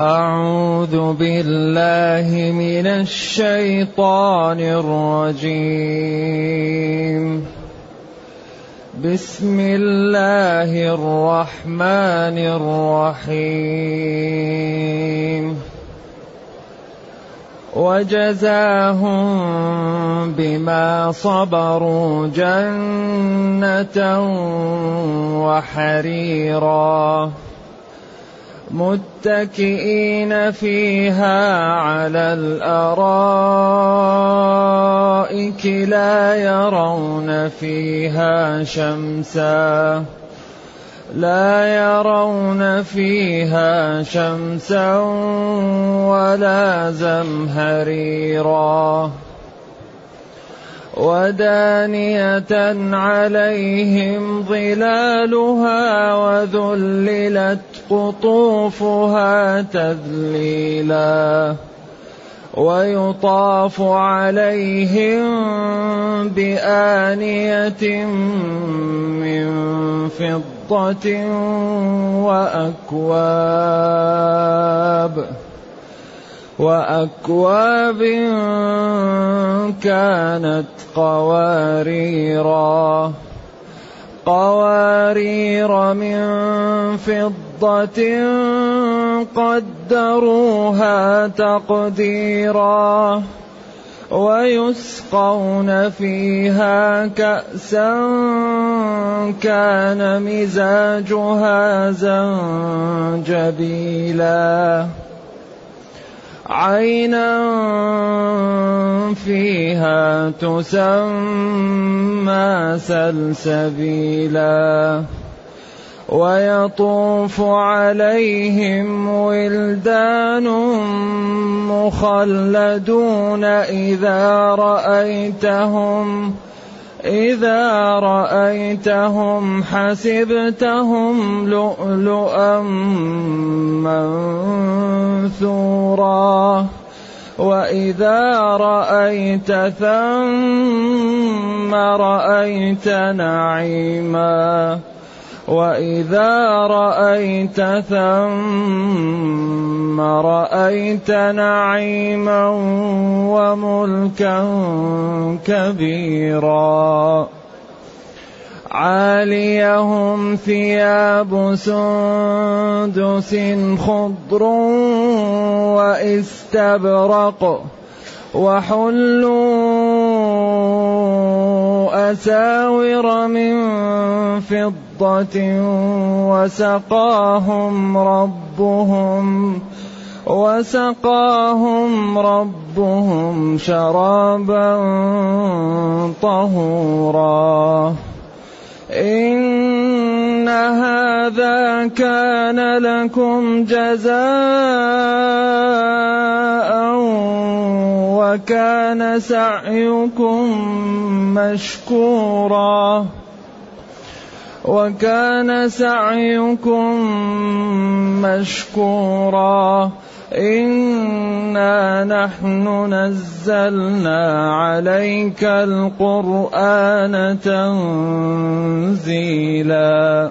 أعوذ بالله من الشيطان الرجيم. بسم الله الرحمن الرحيم. وجزاهم بما صبروا جنة وحريرا. متكئين فيها على الأرائك لا يرون فيها شمسا. لا يرون فيها شمسا ولا زمهريرا. ودانية عليهم ظلالها وذللت قطوفها تذليلا ويطاف عليهم بآنية من فضة وأكواب وأكواب كانت قواريرا. قوارير من فضة قدروها تقديرا. ويسقون فيها كأسا كان مزاجها زنجبيلا. عينا فيها تسمى سلسبيلا ويطوف عليهم ولدان مخلدون إذا رأيتهم إذا رأيتهم حسبتهم لؤلؤا منثورا. وإذا رأيت ثم رأيت نعيما. وإذا رأيت ثم رأيت نعيما وملكا كبيرا عاليهم ثياب سندس خضر واستبرق وحلوا أساور من فضة وسقاهم ربهم وسقاهم ربهم شرابا طهورا. إن هذا كان لكم جزاء وكان سعيكم مشكورا. وكان سعيكم مشكورا. إنا نحن نزلنا عليك القرآن تنزيلا.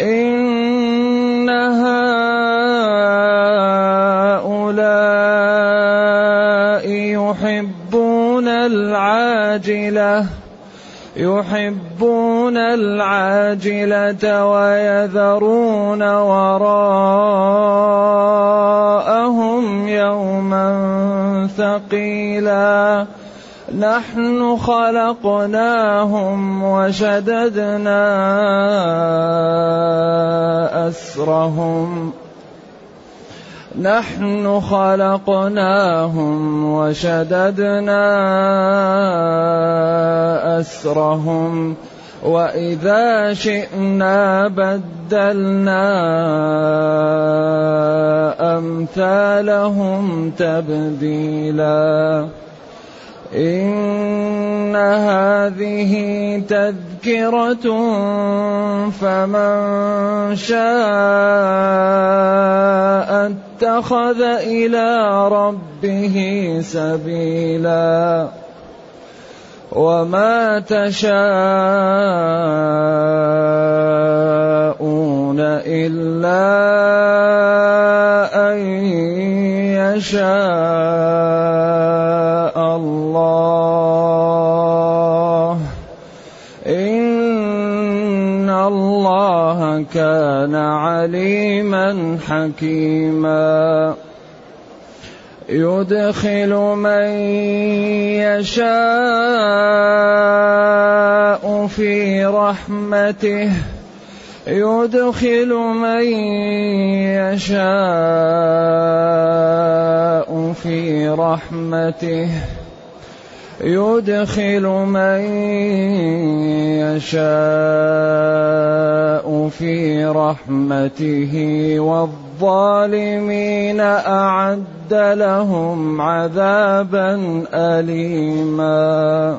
إن هؤلاء يحبون العاجلة يحبون العاجلة ويذرون وراءهم يوما ثقيلا نحن خلقناهم وشددنا أسرهم. نحن خلقناهم وشددنا أسرهم. وإذا شئنا بدلنا أمثالهم تبديلا. إن هذه تذكرة فمن شاء اتخذ إلى ربه سبيلا وما تشاءون إلا أن يشاء الله. إن الله كان عليما حكيما. يدخل من يشاء في رحمته. يدخل من يشاء في رحمته. يدخل من يشاء في رحمته والظالمين أعد لهم عذابا اليما.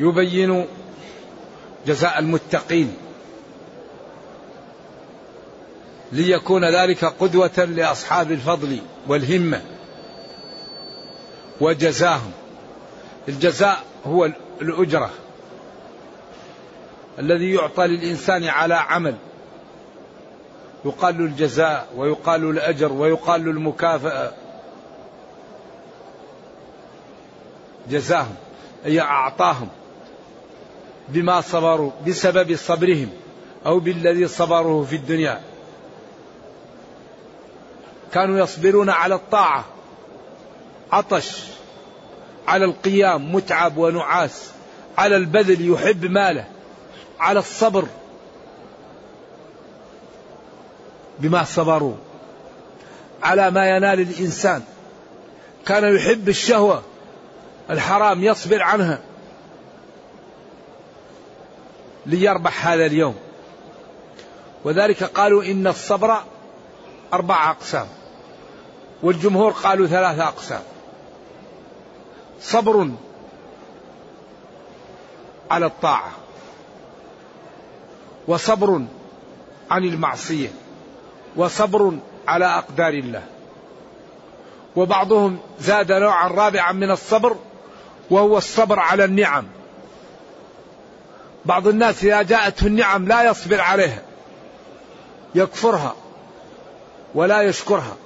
يبين جزاء المتقين. ليكون ذلك قدوة لأصحاب الفضل والهمة وجزاهم. الجزاء هو الأجرة الذي يعطى للإنسان على عمل. يقال له الجزاء ويقال له الأجر ويقال له المكافأة. جزاهم أي أعطاهم. بما صبروا بسبب صبرهم أو بالذي صبروه في الدنيا. كانوا يصبرون على الطاعة. عطش. على القيام متعب ونعاس. على البذل يحب ماله. على الصبر. بما صبروا. على ما ينال الإنسان. كان يحب الشهوة. الحرام يصبر عنها. ليربح هذا اليوم. وذلك قالوا إن الصبر أربع أقسام والجمهور قالوا ثلاثة أقسام. صبر على الطاعة وصبر عن المعصية وصبر على أقدار الله. وبعضهم زاد نوعا رابعا من الصبر وهو الصبر على النعم. بعض الناس إذا جاءته النعم لا يصبر عليها يكفرها ولا يشكرها.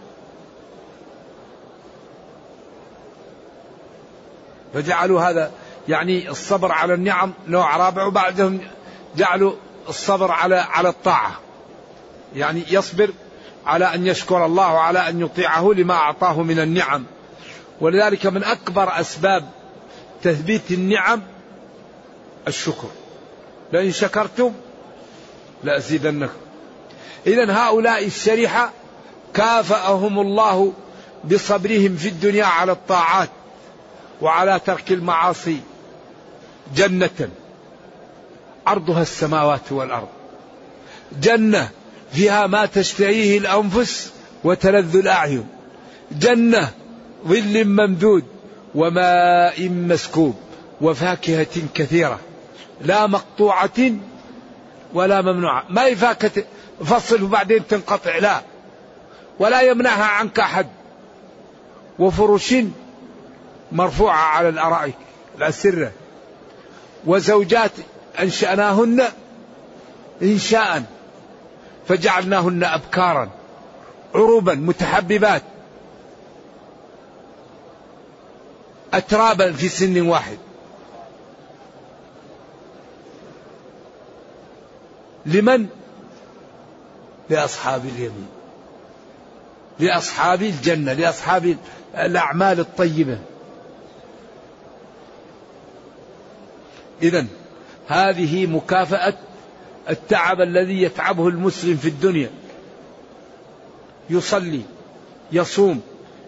فجعلوا هذا يعني الصبر على النعم نوع رابع وبعدهم جعلوا الصبر على على الطاعة. يعني يصبر على أن يشكر الله وعلى أن يطيعه لما أعطاه من النعم. ولذلك من أكبر أسباب تثبيت النعم الشكر. لئن شكرتم لأزيدنكم. إذا هؤلاء الشريحة كافأهم الله بصبرهم في الدنيا على الطاعات وعلى ترك المعاصي جنة. عرضها السماوات والأرض. جنة فيها ما تشتهيه الأنفس وتلذ الأعين. جنة ظل ممدود وماء مسكوب وفاكهة كثيرة. لا مقطوعة ولا ممنوعة. ما هي فاكهة فصل وبعدين تنقطع لا. ولا يمنعها عنك أحد. وفرش مرفوعة على الأرائك الأسرة وزوجات أنشأناهن إنشاء فجعلناهن أبكارا عروبا متحببات. أترابا في سن واحد. لمن؟ لأصحاب اليمين. لأصحاب الجنة لأصحاب الأعمال الطيبة. إذا هذه مكافأة التعب الذي يتعبه المسلم في الدنيا. يصلي يصوم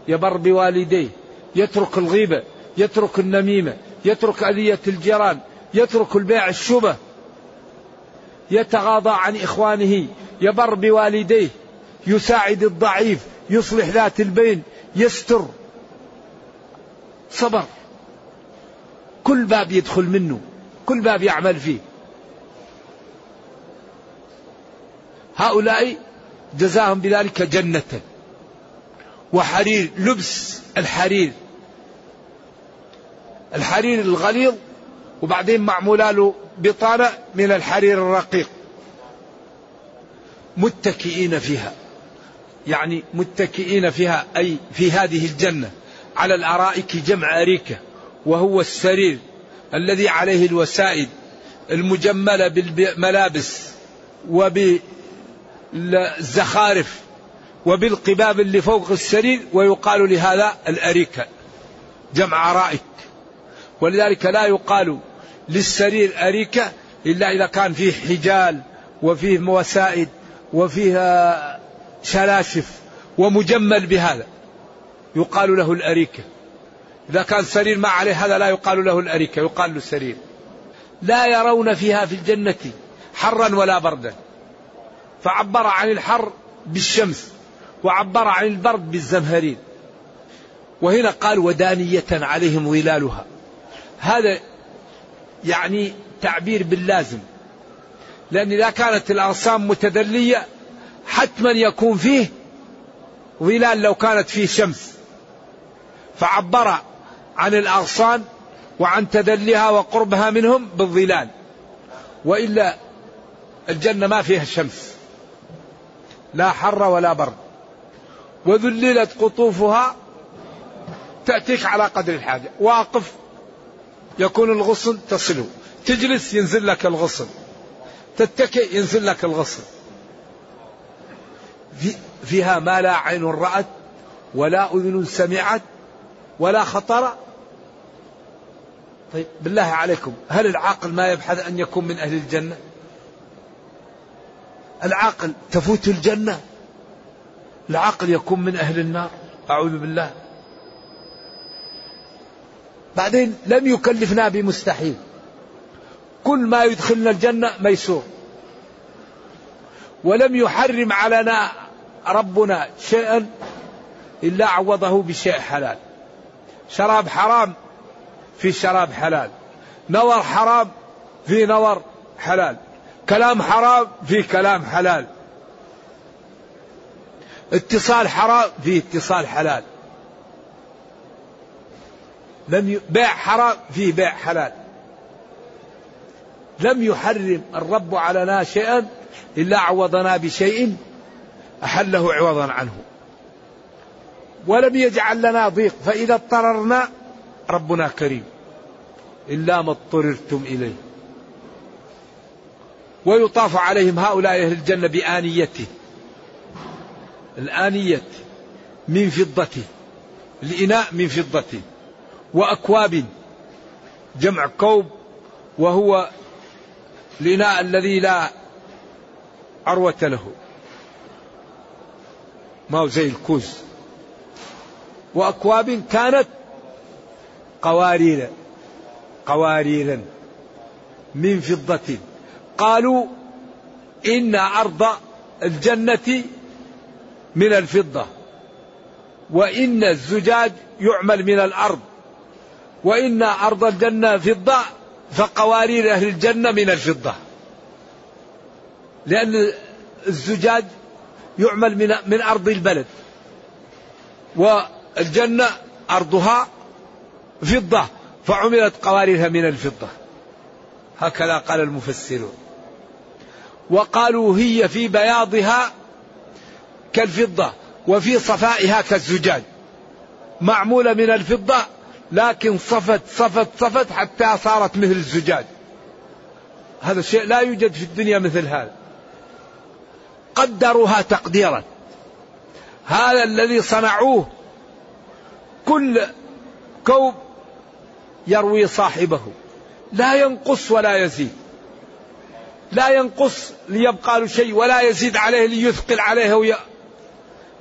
يبر بوالديه يترك الغيبة يترك النميمة يترك أذية الجيران يترك البيع الشبه يتغاضى عن إخوانه يبر بوالديه يساعد الضعيف يصلح ذات البين يستر. صبر. كل باب يدخل منه كل باب يعمل فيه. هؤلاء جزاهم بذلك جنة. وحرير لبس الحرير. الحرير الغليظ وبعدين معمولة له بطانة من الحرير الرقيق. متكئين فيها. يعني متكئين فيها أي في هذه الجنة. على الأرائك جمع أريكة وهو السرير الذي عليه الوسائد المجملة بالملابس وبالزخارف وبالقباب اللي فوق السرير ويقال لهذا الأريكة. جمع أرائك. ولذلك لا يقال للسرير أريكة إلا إذا كان فيه حجال وفيه وسائد وفيه شلاشف ومجمل بهذا يقال له الأريكة. إذا كان سرير ما عليه هذا لا يقال له الأريكة يقال له السرير لا يرون فيها في الجنة حرا ولا بردا. فعبر عن الحر بالشمس وعبر عن البرد بالزمهرير. وهنا قال ودانية عليهم ظلالها. هذا يعني تعبير باللازم. لأن إذا كانت الأغصان متدلية حتما يكون فيه ظلال لو كانت فيه شمس. فعبر عن الأغصان وعن تدليها وقربها منهم بالظلال. وإلا الجنة ما فيها شمس. لا حر ولا برد وذللت قطوفها تأتيك على قدر الحاجة. واقف يكون الغصن تصله. تجلس ينزل لك الغصن. تتكئ ينزل لك الغصن. في فيها ما لا عين رأت ولا أذن سمعت ولا خطر. طيب بالله عليكم هل العاقل ما يبحث أن يكون من أهل الجنة؟ العاقل تفوت الجنة؟ العاقل يكون من أهل النار؟ أعوذ بالله. بعدين لم يكلفنا بمستحيل. كل ما يدخلنا الجنة ميسور. ولم يحرم علينا ربنا شيئا إلا عوضه بشيء حلال. شراب حرام في شراب حلال. نظر حرام في نظر حلال. كلام حرام في كلام حلال. اتصال حرام في اتصال حلال. لم بيع حرام فيه بيع حلال. لم يحرم الرب علينا شيئا إلا عوضنا بشيء أحله عوضا عنه. ولم يجعل لنا ضيق فإذا اضطررنا ربنا كريم. إلا ما اضطررتم إليه. ويطاف عليهم هؤلاء أهل الجنة بآنيته. الآنية من فضة الإناء من فضة وأكواب جمع كوب وهو الإناء الذي لا عروة له. ما هو زي الكوز. وأكواب كانت قوارير قواريرا من فضة. قالوا إن أرض الجنة من الفضة وإن الزجاج يعمل من الأرض. وإن أرض الجنة فضة فقوارير أهل الجنة من الفضة. لأن الزجاج يعمل من من أرض البلد. والجنة أرضها فضة فعملت قواريرها من الفضة. هكذا قال المفسرون. وقالوا هي في بياضها كالفضة وفي صفائها كالزجاج. معمولة من الفضة لكن صفت صفت صفت حتى صارت مثل الزجاج. هذا الشيء لا يوجد في الدنيا مثل هذا. قدروها تقديرا. هذا الذي صنعوه كل كوب يروي صاحبه. لا ينقص ولا يزيد. لا ينقص ليبقى له شيء ولا يزيد عليه ليثقل عليه أو,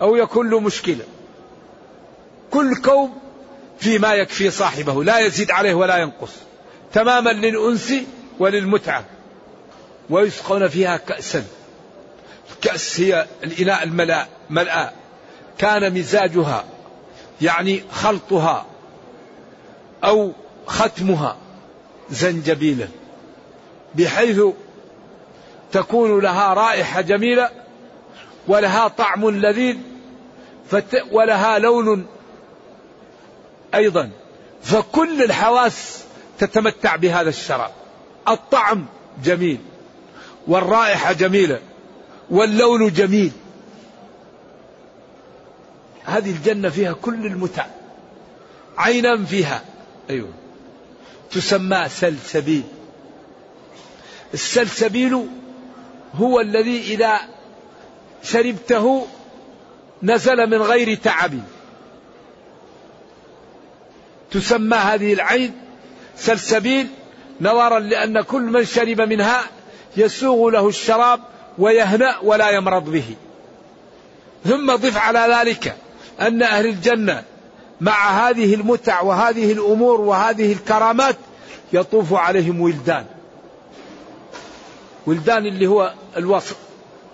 أو يكون له مشكلة. كل كوب فيما يكفي صاحبه لا يزيد عليه ولا ينقص. تماما للأنس وللمتعة. ويسقون فيها كأسا. الكأس هي الإناء الملاء ملأ. كان مزاجها يعني خلطها أو ختمها زنجبيلا. بحيث تكون لها رائحة جميلة ولها طعم لذيذ ولها لون أيضا. فكل الحواس تتمتع بهذا الشراب. الطعم جميل. والرائحة جميلة. واللون جميل. هذه الجنة فيها كل المتع. عينا فيها. أيوه. تسمى سلسبيل. السلسبيل هو الذي إذا شربته نزل من غير تعب. تسمى هذه العين سلسبيل نظرا لأن كل من شرب منها يسوغ له الشراب ويهنأ ولا يمرض به. ثم ضف على ذلك أن أهل الجنة مع هذه المتع وهذه الأمور وهذه الكرامات يطوف عليهم ولدان. ولدان اللي هو الوص...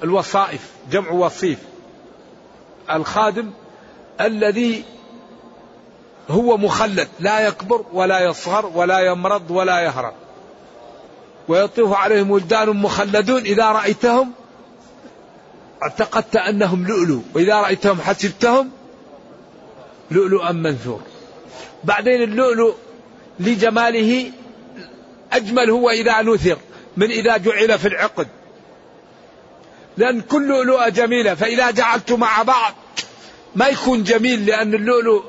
الوصائف جمع وصيف. الخادم الذي هو مخلد لا يكبر ولا يصغر ولا يمرض ولا يهرب. ويطوف عليهم ولدان مخلدون إذا رأيتهم اعتقدت أنهم لؤلؤ وإذا رأيتهم حسبتهم لؤلؤا منثور. بعدين اللؤلؤ لجماله أجمل هو إذا نثر من إذا جعل في العقد. لأن كل لؤلؤة جميلة فإذا جعلت مع بعض ما يكون جميل لأن اللؤلؤ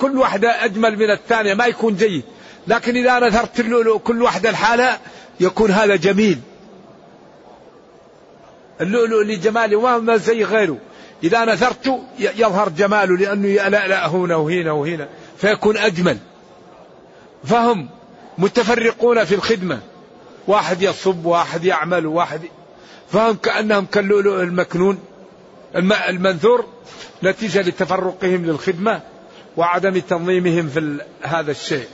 كل واحدة أجمل من الثانية ما يكون جيد. لكن إذا نثرت اللؤلؤ كل واحدة لحالها يكون هذا جميل. اللؤلؤ لجماله ما زي غيره. إذا نثرت يظهر جماله لأنه يألألأ هنا وهنا وهنا. فيكون أجمل. فهم متفرقون في الخدمة. واحد يصب واحد يعمل واحد فهم كأنهم كاللؤلؤ المكنون المنثور نتيجة لتفرقهم للخدمة. وعدم تنظيمهم في هذا الشيء.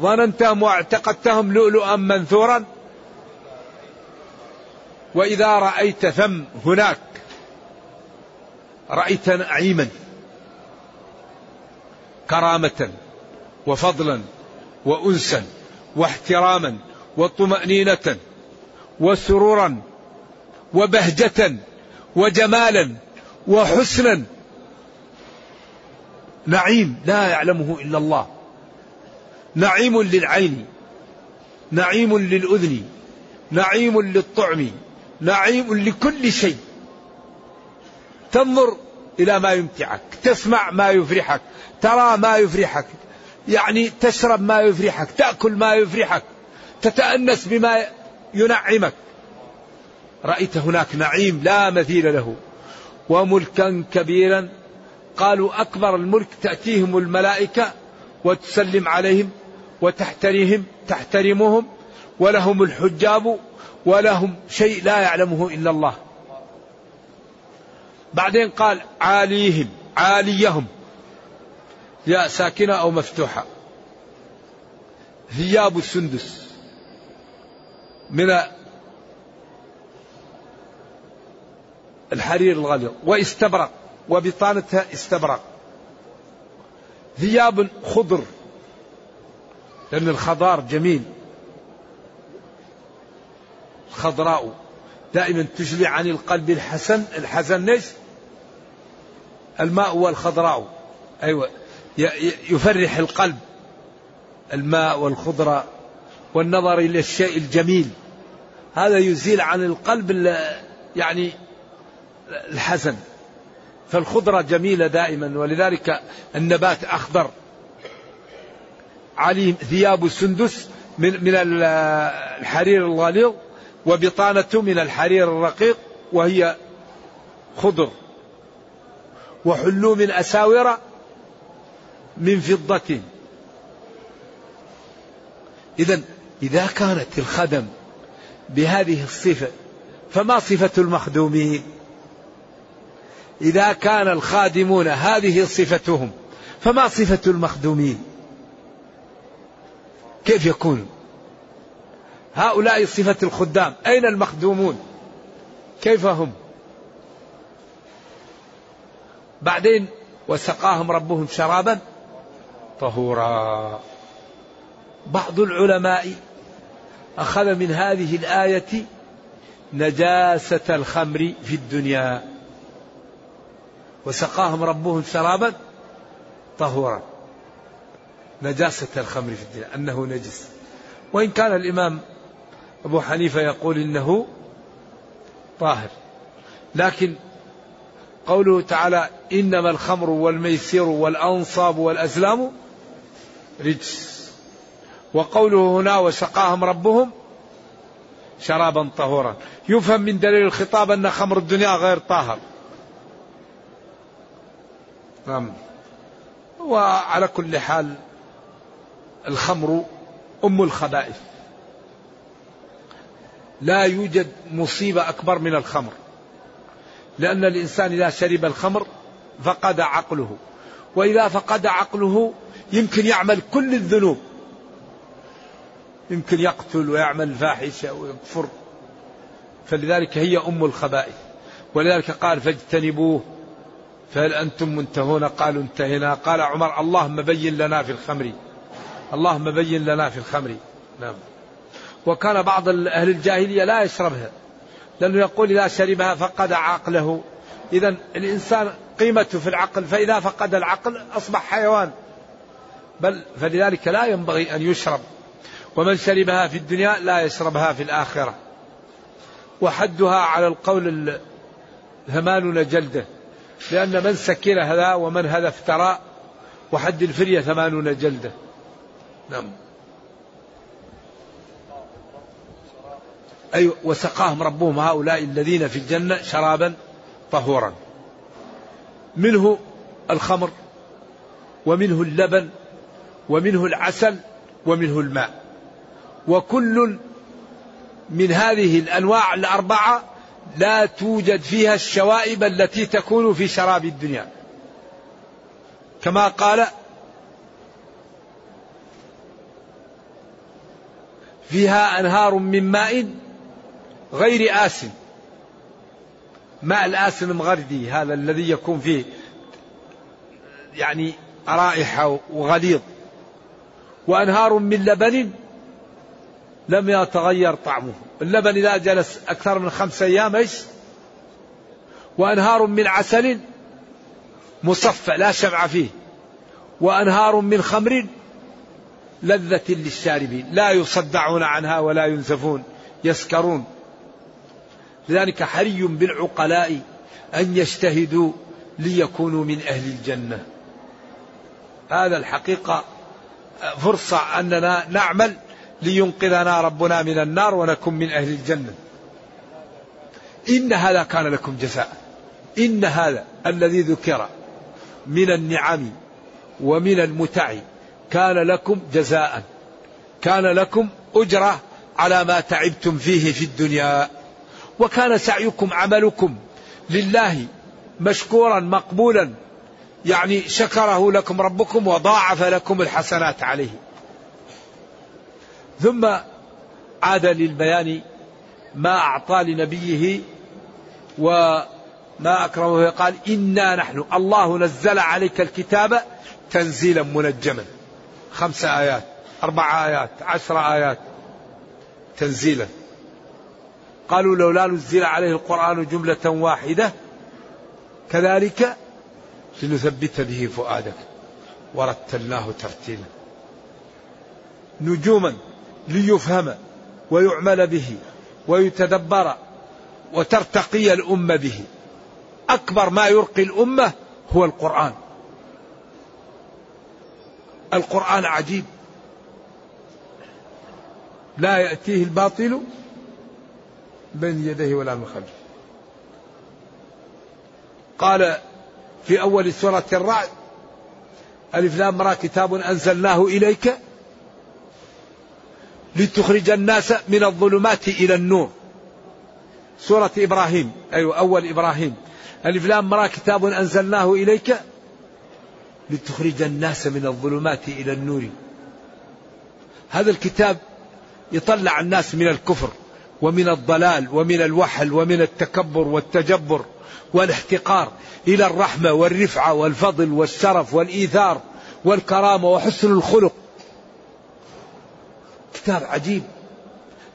ظننتهم واعتقدتهم لؤلؤا منثورا؟ وإذا رأيت ثم هناك رأيت نعيما كرامة وفضلا وأنسا واحتراما وطمأنينة وسرورا وبهجة وجمالا وحسنا. نعيم لا يعلمه إلا الله. نعيم للعين. نعيم للأذن. نعيم للطعم. نعيم لكل شيء. تنظر إلى ما يمتعك. تسمع ما يفرحك. ترى ما يفرحك. يعني تشرب ما يفرحك. تأكل ما يفرحك. تتأنس بما ينعمك. رأيت هناك نعيم لا مثيل له. وملكا كبيرا. قالوا أكبر الملك تأتيهم الملائكة وتسلم عليهم وتحتريهم تحترمهم ولهم الحجاب ولهم شيء لا يعلمه إلا الله. بعدين قال عاليهم عاليهم. يا ساكنة أو مفتوحة. ثياب السندس. من الحرير الغليظ واستبرق وبطانتها استبرق. ثياب خضر لأن الخضار جميل. خضراء دائما تجلي عن القلب الحسن الحسن ليش؟ الماء والخضراء أيوة يفرح القلب. الماء والخضرة والنظر إلى الشيء الجميل. هذا يزيل عن القلب يعني الحزن فالخضرة جميلة دائما ولذلك النبات أخضر. عليه ثياب سندس من من الحرير الغليظ وبطانة من الحرير الرقيق وهي خضر. وحلوا من أساور من فضة. إذا إذا كانت الخدم بهذه الصفة فما صفة المخدومين؟ إذا كان الخادمون هذه صفتهم فما صفة المخدومين؟ كيف يكون؟ هؤلاء صفة الخدام أين المخدومون؟ كيف هم؟ بعدين وسقاهم ربهم شرابا؟ طهورا. بعض العلماء أخذ من هذه الآية نجاسة الخمر في الدنيا. وسقاهم ربهم شرابا طهورا. نجاسة الخمر في الدنيا أنه نجس. وإن كان الإمام أبو حنيفة يقول إنه طاهر. لكن قوله تعالى إنما الخمر والميسر والأنصاب والأزلام رجس. وقوله هنا وسقاهم ربهم شرابا طهورا. يفهم من دليل الخطاب أن خمر الدنيا غير طاهر. نعم. وعلى كل حال الخمر أم الخبائث. لا يوجد مصيبة أكبر من الخمر. لأن الإنسان إذا شرب الخمر فقد عقله. وإذا فقد عقله يمكن يعمل كل الذنوب. يمكن يقتل ويعمل فاحشة ويكفر. فلذلك هي أم الخبائث. ولذلك قال فاجتنبوه. فهل أنتم منتهون؟ قالوا انتهينا. قال عمر اللهم بين لنا في الخمر. اللهم بين لنا في الخمر. نعم. وكان بعض أهل الجاهلية لا يشربها لأنه يقول إذا شربها فقد عقله. إذا الإنسان قيمته في العقل فإذا فقد العقل أصبح حيوان. بل فلذلك لا ينبغي أن يشرب. ومن شربها في الدنيا لا يشربها في الآخرة. وحدها على القول ثمانون جلدة. لأن من سكر هذا ومن هذا افترى وحد الفرية ثمانون جلدة. نعم. أي أيوة وسقاهم ربهم هؤلاء الذين في الجنة شرابا طهورا. منه الخمر ومنه اللبن ومنه العسل ومنه الماء. وكل من هذه الأنواع الأربعة لا توجد فيها الشوائب التي تكون في شراب الدنيا. كما قال فيها أنهار من ماء غير آسن. ماء الآسن المغردي هذا الذي يكون فيه يعني رائحة وغليظ. وأنهار من لبن لم يتغير طعمه. اللبن إذا جلس أكثر من خمسة أيام إيش؟ وأنهار من عسل مصفى لا شمع فيه. وأنهار من خمر لذة للشاربين لا يصدعون عنها ولا ينزفون يسكرون. لذلك حري بالعقلاء أن يجتهدوا ليكونوا من أهل الجنة. هذا الحقيقة فرصة أننا نعمل لينقذنا ربنا من النار ونكون من أهل الجنة. إن هذا كان لكم جزاء. إن هذا الذي ذكر من النعم ومن المتع كان لكم جزاء. كان لكم أجرة على ما تعبتم فيه في الدنيا. وكان سعيكم عملكم لله مشكورا مقبولا. يعني شكره لكم ربكم وضاعف لكم الحسنات عليه. ثم عاد للبيان ما أعطى لنبيه وما أكرمه. قال إنا نحن الله نزل عليك الكتاب تنزيلا منجما. خمس آيات أربع آيات عشر آيات تنزيلا. قالوا لولا نزل عليه القرآن جملة واحدة كذلك لنثبت به فؤادك. ورتلناه ترتيلا. نجوما. ليفهم ويعمل به ويتدبر وترتقي الأمة به. أكبر ما يرقي الأمة هو القرآن. القرآن عجيب. لا يأتيه الباطل بين يديه ولا من خلفه. قال في أول سورة الرعد ألف لام كتاب أنزلناه إليك لتخرج الناس من الظلمات إلى النور. سورة إبراهيم أيوة أول إبراهيم. ألف لام را كتاب أنزلناه إليك لتخرج الناس من الظلمات إلى النور. هذا الكتاب يطلع الناس من الكفر ومن الضلال ومن الوحل ومن التكبر والتجبر والاحتقار إلى الرحمة والرفعة والفضل والشرف والإيثار والكرامة وحسن الخلق. كتاب عجيب.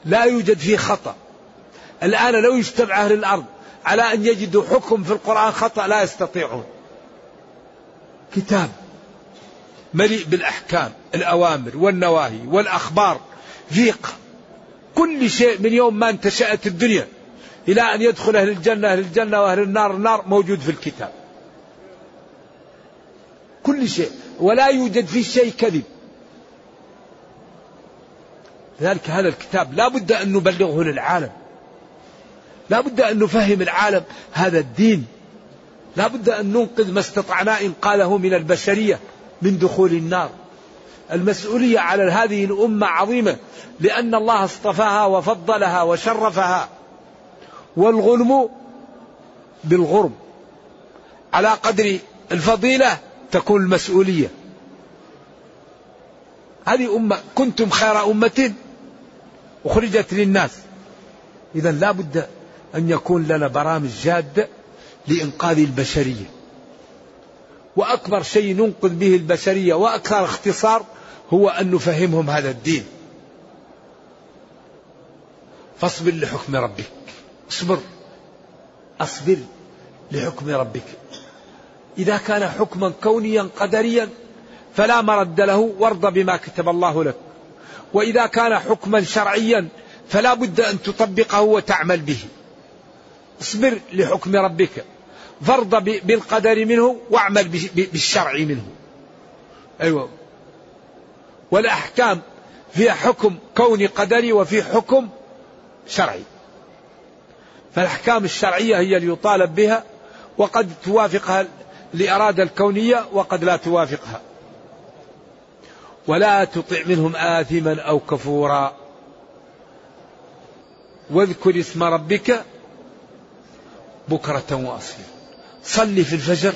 لا يوجد فيه خطأ. الآن لو يجتمع أهل الأرض على أن يجدوا حكم في القرآن خطأ لا يستطيعون. كتاب مليء بالأحكام الأوامر والنواهي والأخبار فيه كل شيء من يوم ما انتشأت الدنيا إلى أن يدخل أهل الجنة أهل الجنة وأهل النار النار موجود في الكتاب. كل شيء. ولا يوجد فيه شيء كذب. لذلك هذا الكتاب. لا بد أن نبلغه للعالم. لا بد أن نفهم العالم هذا الدين. لا بد أن ننقذ ما استطعنا إنقاذه من البشرية من دخول النار. المسؤولية على هذه الأمة عظيمة لأن الله اصطفاها وفضلها وشرفها. والغلم بالغرم. على قدر الفضيلة تكون المسؤولية. هذه أمة كنتم خير أمة؟ أخرجت للناس. إذا لا بد أن يكون لنا برامج جادة لإنقاذ البشرية. وأكبر شيء ننقذ به البشرية وأكثر اختصار هو أن نفهمهم هذا الدين. فاصبر لحكم ربك. اصبر. أصبر لحكم ربك. إذا كان حكما كونيا قدريا فلا مرد له وارض بما كتب الله لك. وإذا كان حكما شرعيا فلا بد أن تطبقه وتعمل به. اصبر لحكم ربك. فارض بالقدر منه واعمل بالشرع منه. أيوة. والأحكام فيها حكم كوني قدري وفي حكم شرعي. فالأحكام الشرعية هي اللي يطالب بها وقد توافقها الإرادة الكونية وقد لا توافقها. ولا تطع منهم آثما أو كفورا. واذكر اسم ربك بكرة وأصيلا. صل في الفجر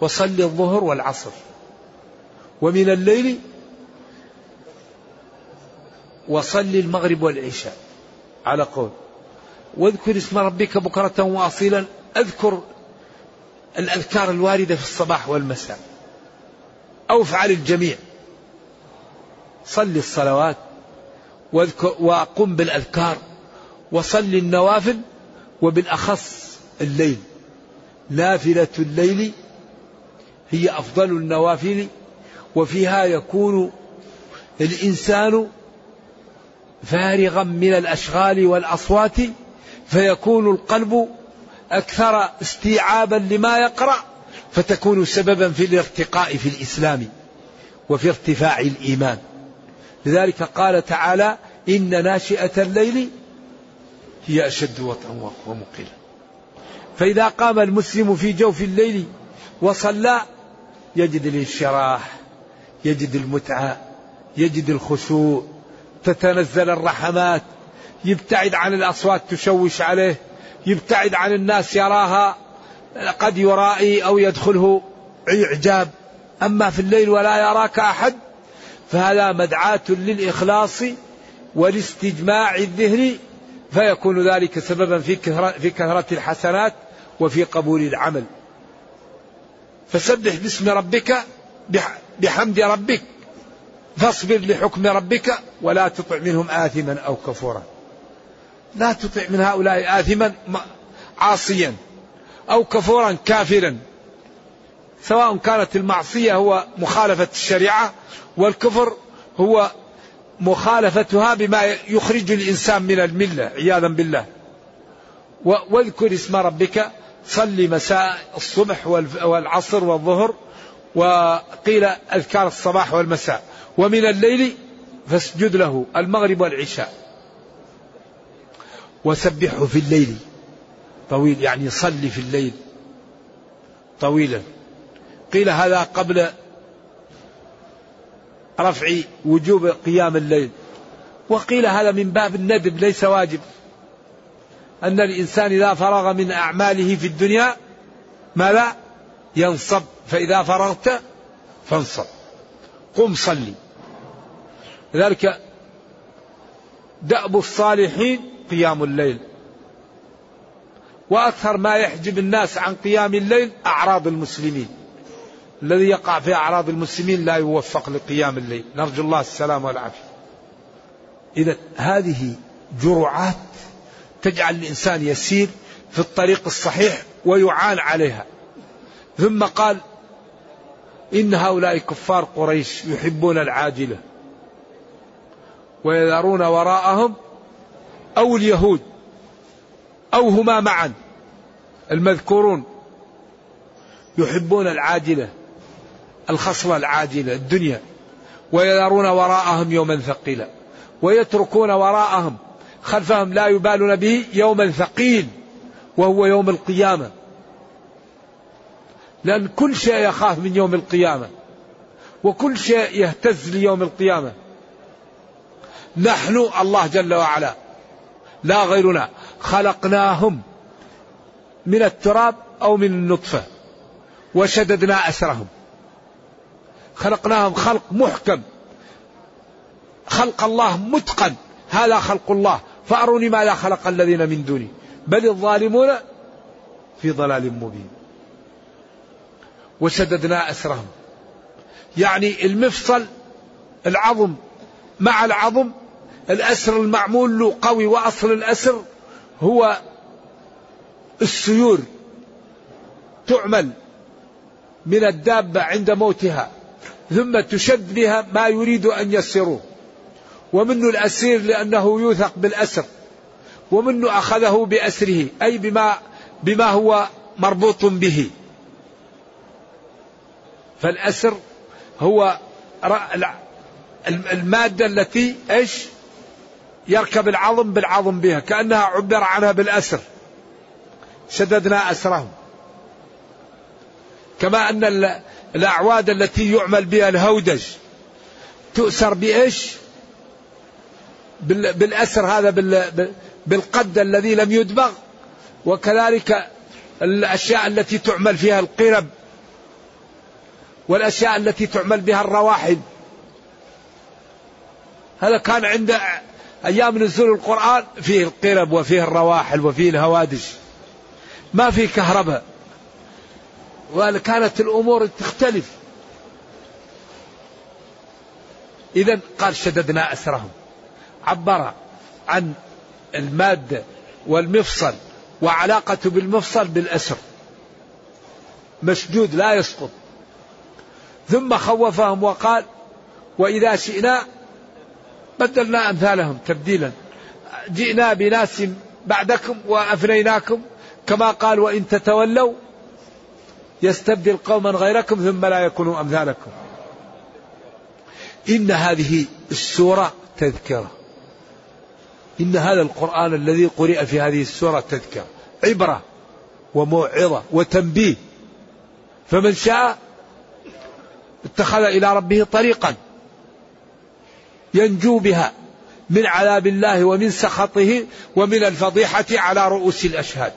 وصل الظهر والعصر. ومن الليل وصل المغرب والعشاء. على قول. واذكر اسم ربك بكرة وأصيلا. اذكر الأذكار الواردة في الصباح والمساء. أو افعل الجميع. صل الصلوات وقم بالأذكار وصل النوافل وبالأخص الليل. نافلة الليل هي أفضل النوافل وفيها يكون الإنسان فارغا من الأشغال والأصوات فيكون القلب أكثر استيعابا لما يقرأ فتكون سببا في الارتقاء في الإسلام وفي ارتفاع الإيمان. لذلك قال تعالى إن ناشئة الليل هي أشد وطئا ومقيلا. فإذا قام المسلم في جوف الليل وصلى يجد الانشراح يجد المتعة يجد الخشوع تتنزل الرحمات يبتعد عن الأصوات تشوش عليه يبتعد عن الناس يراها قد يرائي أو يدخله إعجاب. أما في الليل ولا يراك أحد فهذا مدعاة للإخلاص والاستجماع الذهني فيكون ذلك سببا في في كثرة الحسنات وفي قبول العمل. فسبح باسم ربك بحمد ربك فاصبر لحكم ربك ولا تطع منهم آثما أو كفورا. لا تطع من هؤلاء آثما عاصيا أو كفورا كافرا. سواء كانت المعصية هو مخالفة الشريعة والكفر هو مخالفتها بما يخرج الإنسان من الملة عياذا بالله. واذكر اسم ربك صلي مساء الصبح والعصر والظهر وقيل أذكار الصباح والمساء. ومن الليل فاسجد له المغرب والعشاء. وسبحه في الليل. طويل يعني صلي في الليل. طويلا. قيل هذا قبل رفع وجوب قيام الليل. وقيل هذا من باب الندب ليس واجب. أن الإنسان إذا فرغ من أعماله في الدنيا ما لا ينصب. فإذا فرغت فانصب. قم صلي. لذلك دأب الصالحين قيام الليل. وأكثر ما يحجب الناس عن قيام الليل أعراض المسلمين. الذي يقع في أعراض المسلمين لا يوفق لقيام الليل. نرجو الله السلام والعافية. إذا هذه جرعات تجعل الإنسان يسير في الطريق الصحيح ويعان عليها. ثم قال إن هؤلاء كفار قريش يحبون العاجلة ويذرون وراءهم أو اليهود أو هما معا المذكورون يحبون العاجلة. الخصلة العاجلة الدنيا ويذرون وراءهم يوما ثقيلا ويتركون وراءهم خلفهم لا يبالون به يوما ثقيل وهو يوم القيامة. لأن كل شيء يخاف من يوم القيامة وكل شيء يهتز ليوم القيامة. نحن الله جل وعلا لا غيرنا خلقناهم من التراب أو من النطفة وشددنا أسرهم. خلقناهم خلق محكم. خلق الله متقن. هذا خلق الله. فأروني ماذا خلق الذين من دوني. بل الظالمون في ضلال مبين. وشددنا أسرهم. يعني المفصل العظم. مع العظم الأسر المعمول له قوي وأصل الأسر هو السيور. تعمل من الدابة عند موتها. ثم تشد بها ما يريد أن يسروه ومنه الأسير لأنه يوثق بالأسر. ومنه أخذه بأسره أي بما بما هو مربوط به. فالأسر هو المادة التي إيش؟ يركب العظم بالعظم بها كأنها عبر عنها بالأسر. شددنا أسرهم. كما أن الأعواد التي يعمل بها الهودج. تؤسر بإيش؟ بالأسر هذا بالقد الذي لم يدبغ. وكذلك الأشياء التي تعمل فيها القرب. والأشياء التي تعمل بها الرواحل. هذا كان عند أيام نزول القرآن فيه القرب وفيه الرواحل وفيه الهوادش ما في كهرباء. وكانت الأمور تختلف. إذا قال شددنا أسرهم. عبر عن المادة والمفصل وعلاقته بالمفصل بالأسر. مسجود لا يسقط. ثم خوفهم وقال وإذا شئنا بدلنا أمثالهم تبديلا. جئنا بناس بعدكم وأفنيناكم كما قال وإن تتولوا يستبدل قوما غيركم ثم لا يكونوا أمثالكم. إن هذه السورة تذكرة. إن هذا القرآن الذي قرئ في هذه السورة تذكرة. عبرة وموعظة وتنبيه. فمن شاء اتخذ إلى ربه طريقا ينجو بها من عذاب الله ومن سخطه ومن الفضيحة على رؤوس الأشهاد.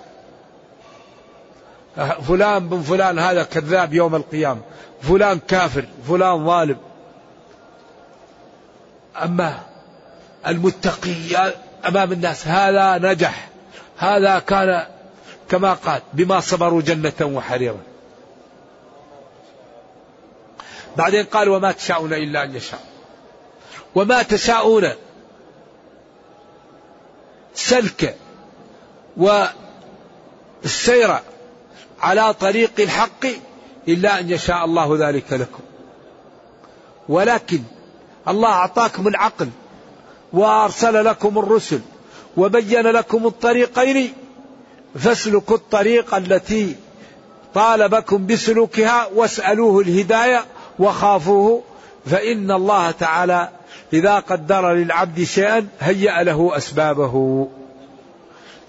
فلان بن فلان هذا كذاب يوم القيامة. فلان كافر فلان ظالم. أما المتقي أمام الناس هذا نجح. هذا كان كما قال بما صبروا جنة وحريرا. بعدين قال وما تشاءون إلا أن يشاء. وما تشاءون سلك والسير على طريق الحق إلا أن يشاء الله ذلك لكم. ولكن الله أعطاكم العقل وأرسل لكم الرسل وبين لكم الطريقين فاسلكوا الطريق التي طالبكم بسلوكها واسألوه الهداية وخافوه فإن الله تعالى إذا قدر للعبد شيئا هيأ له أسبابه.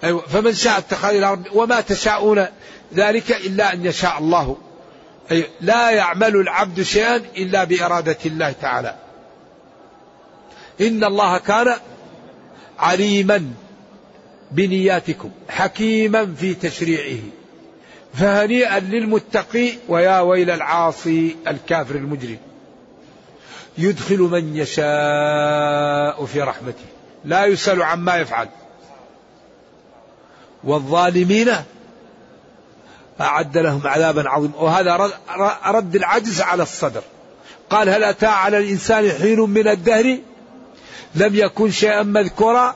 أيوة فمن شاء اتخذ ربه وما تشاءون ذلك إلا أن يشاء الله. أيوة لا يعمل العبد شيئا إلا بإرادة الله تعالى. إن الله كان عليما بنياتكم حكيما في تشريعه. فهنيئا للمتقي ويا ويل العاصي الكافر المجرم. يدخل من يشاء في رحمته. لا يسأل عما يفعل. والظالمين أعد لهم عذابا عظيما. وهذا رد العجز على الصدر. قال هل أتى على الإنسان حين من الدهر؟ لم يكن شيئا مذكورا.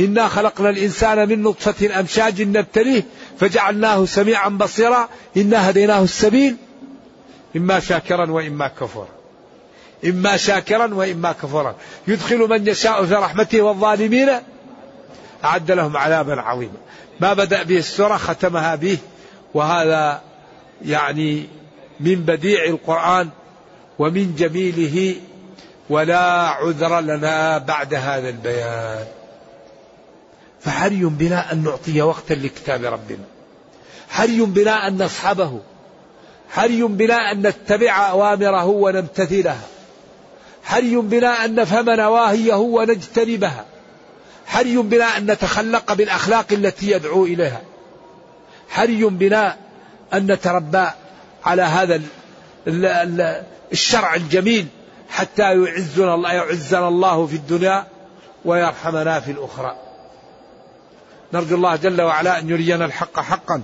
إنا خلقنا الإنسان من نطفة أمشاج نبتليه فجعلناه سميعا بصيرا. إنا هديناه السبيل. إما شاكرا وإما كفورا. إما شاكرا وإما كفورا. يدخل من يشاء في رحمته والظالمين. أعد لهم عذابا عظيما. ما بدأ به السورة ختمها به. وهذا يعني من بديع القرآن ومن جميله ولا عذر لنا بعد هذا البيان. فحري بنا أن نعطي وقتا لكتاب ربنا. حري بنا أن نصحبه. حري بنا أن نتبع أوامره ونمتثلها حري بنا أن نفهم نواهيه ونجتنبها. حري بنا أن نتخلق بالأخلاق التي يدعو إليها. حري بنا أن نتربى على هذا الشرع الجميل حتى يعزنا الله يعزنا الله في الدنيا ويرحمنا في الأخرى. نرجو الله جل وعلا أن يرينا الحق حقا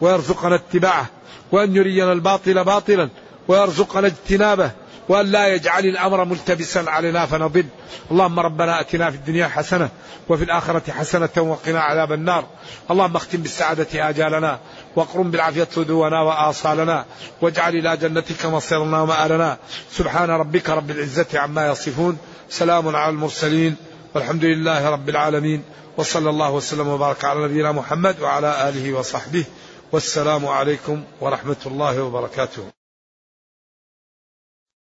ويرزقنا اتباعه وأن يرينا الباطل باطلا ويرزقنا اجتنابه وأن لا يجعل الأمر ملتبسا علينا فنضل. اللهم ربنا أتنا في الدنيا حسنة وفي الآخرة حسنة وقنا عذاب النار. اللهم اختم بالسعادة آجالنا واقرم بالعافية صدونا وآصالنا واجعل إلى جنتك مصيرنا ومآلنا. سبحان ربك رب العزة عما يصفون. سلام على المرسلين. والحمد لله رب العالمين. وصلى الله وسلم وبارك على نبينا محمد وعلى آله وصحبه. والسلام عليكم ورحمة الله وبركاته.